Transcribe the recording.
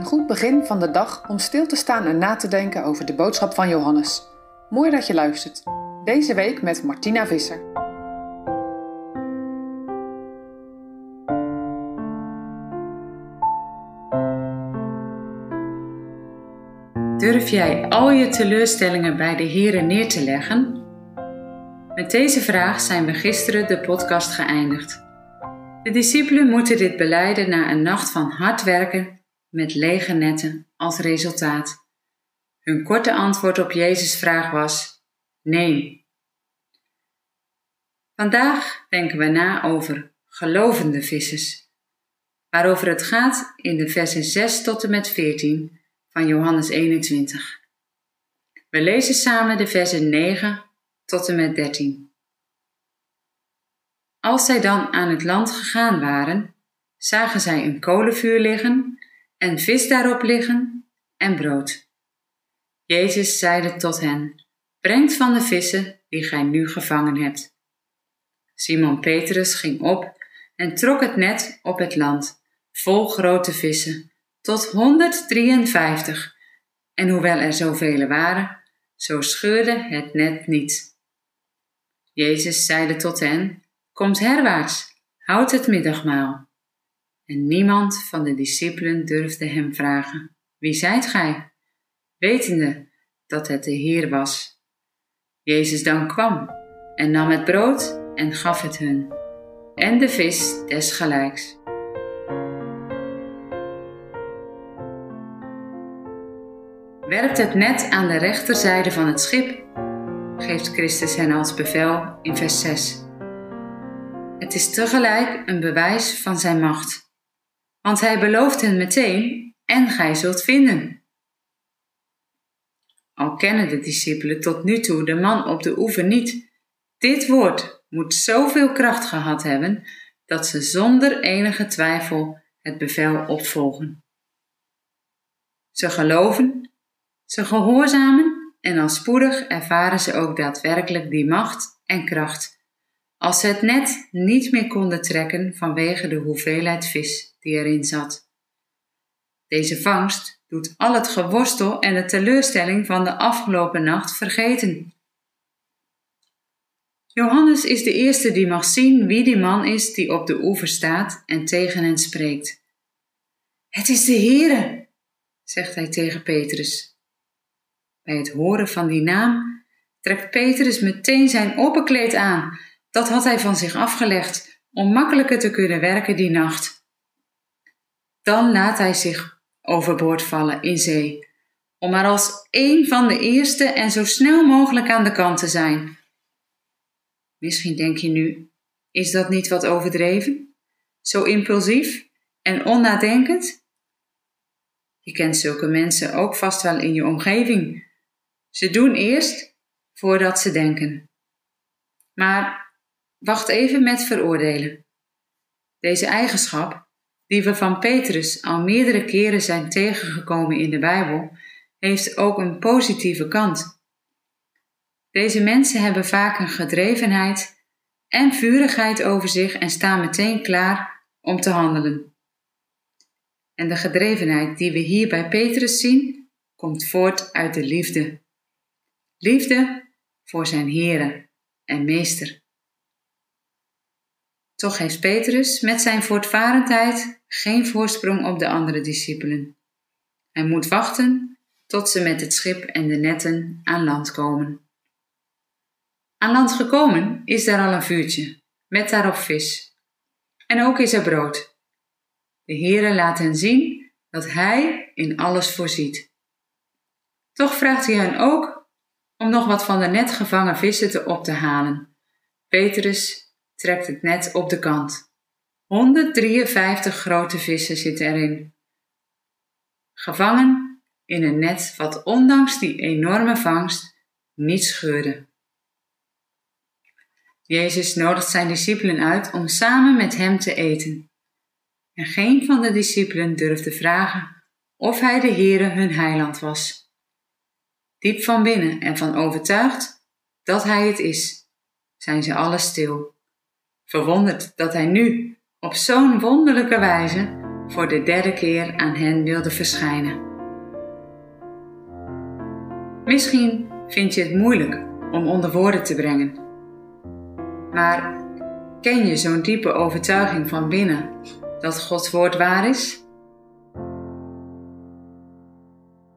Een goed begin van de dag om stil te staan en na te denken over de boodschap van Johannes. Mooi dat je luistert. Deze week met Martina Visser. Durf jij al je teleurstellingen bij de Here neer te leggen? Met deze vraag zijn we gisteren de podcast geëindigd. De discipelen moeten dit beleiden na een nacht van hard werken met lege netten als resultaat. Hun korte antwoord op Jezus' vraag was: nee. Vandaag denken we na over gelovende vissers, waarover het gaat in de versen 6 tot en met 14 van Johannes 21. We lezen samen de versen 9 tot en met 13. Als zij dan aan het land gegaan waren, zagen zij een kolenvuur liggen en vis daarop liggen en brood. Jezus zeide tot hen: Brengt van de vissen die gij nu gevangen hebt. Simon Petrus ging op en trok het net op het land, vol grote vissen, tot 153. En hoewel er zoveel waren, zo scheurde het net niet. Jezus zeide tot hen: Komt herwaarts, houd het middagmaal. En niemand van de discipelen durfde hem vragen: Wie zijt gij? Wetende dat het de Heer was. Jezus dan kwam en nam het brood en gaf het hun, en de vis desgelijks. Werpt het net aan de rechterzijde van het schip, geeft Christus hen als bevel in vers 6. Het is tegelijk een bewijs van zijn macht. Want hij belooft hen meteen: en gij zult vinden. Al kennen de discipelen tot nu toe de man op de oever niet, dit woord moet zoveel kracht gehad hebben dat ze zonder enige twijfel het bevel opvolgen. Ze geloven, ze gehoorzamen en al spoedig ervaren ze ook daadwerkelijk die macht en kracht als ze het net niet meer konden trekken vanwege de hoeveelheid vis die erin zat. Deze vangst doet al het geworstel en de teleurstelling van de afgelopen nacht vergeten. Johannes is de eerste die mag zien wie die man is die op de oever staat en tegen hen spreekt. Het is de Heere, zegt hij tegen Petrus. Bij het horen van die naam trekt Petrus meteen zijn opperkleed aan dat had hij van zich afgelegd om makkelijker te kunnen werken die nacht. Dan laat hij zich overboord vallen in zee, om maar als een van de eerste en zo snel mogelijk aan de kant te zijn. Misschien denk je nu, is dat niet wat overdreven? Zo impulsief en onnadenkend? Je kent zulke mensen ook vast wel in je omgeving. Ze doen eerst voordat ze denken. Maar Wacht even met veroordelen. Deze eigenschap, die we van Petrus al meerdere keren zijn tegengekomen in de Bijbel, heeft ook een positieve kant. Deze mensen hebben vaak een gedrevenheid en vurigheid over zich en staan meteen klaar om te handelen. En de gedrevenheid die we hier bij Petrus zien, komt voort uit de liefde. Liefde voor zijn Heere en Meester. Toch heeft Petrus met zijn voortvarendheid geen voorsprong op de andere discipelen. Hij moet wachten tot ze met het schip en de netten aan land komen. Aan land gekomen is daar al een vuurtje, met daarop vis. En ook is er brood. De Heere laat hen zien dat Hij in alles voorziet. Toch vraagt hij hen ook om nog wat van de net gevangen vissen te op te halen. Petrus trekt het net op de kant. 153 grote vissen zitten erin. Gevangen in een net wat ondanks die enorme vangst niet scheurde. Jezus nodigt zijn discipelen uit om samen met hem te eten. En geen van de discipelen durfde vragen of hij de Heere hun heiland was. Diep van binnen en van overtuigd dat hij het is, zijn ze alle stil verwonderd dat hij nu op zo'n wonderlijke wijze voor de derde keer aan hen wilde verschijnen. Misschien vind je het moeilijk om onder woorden te brengen. Maar ken je zo'n diepe overtuiging van binnen dat Gods woord waar is?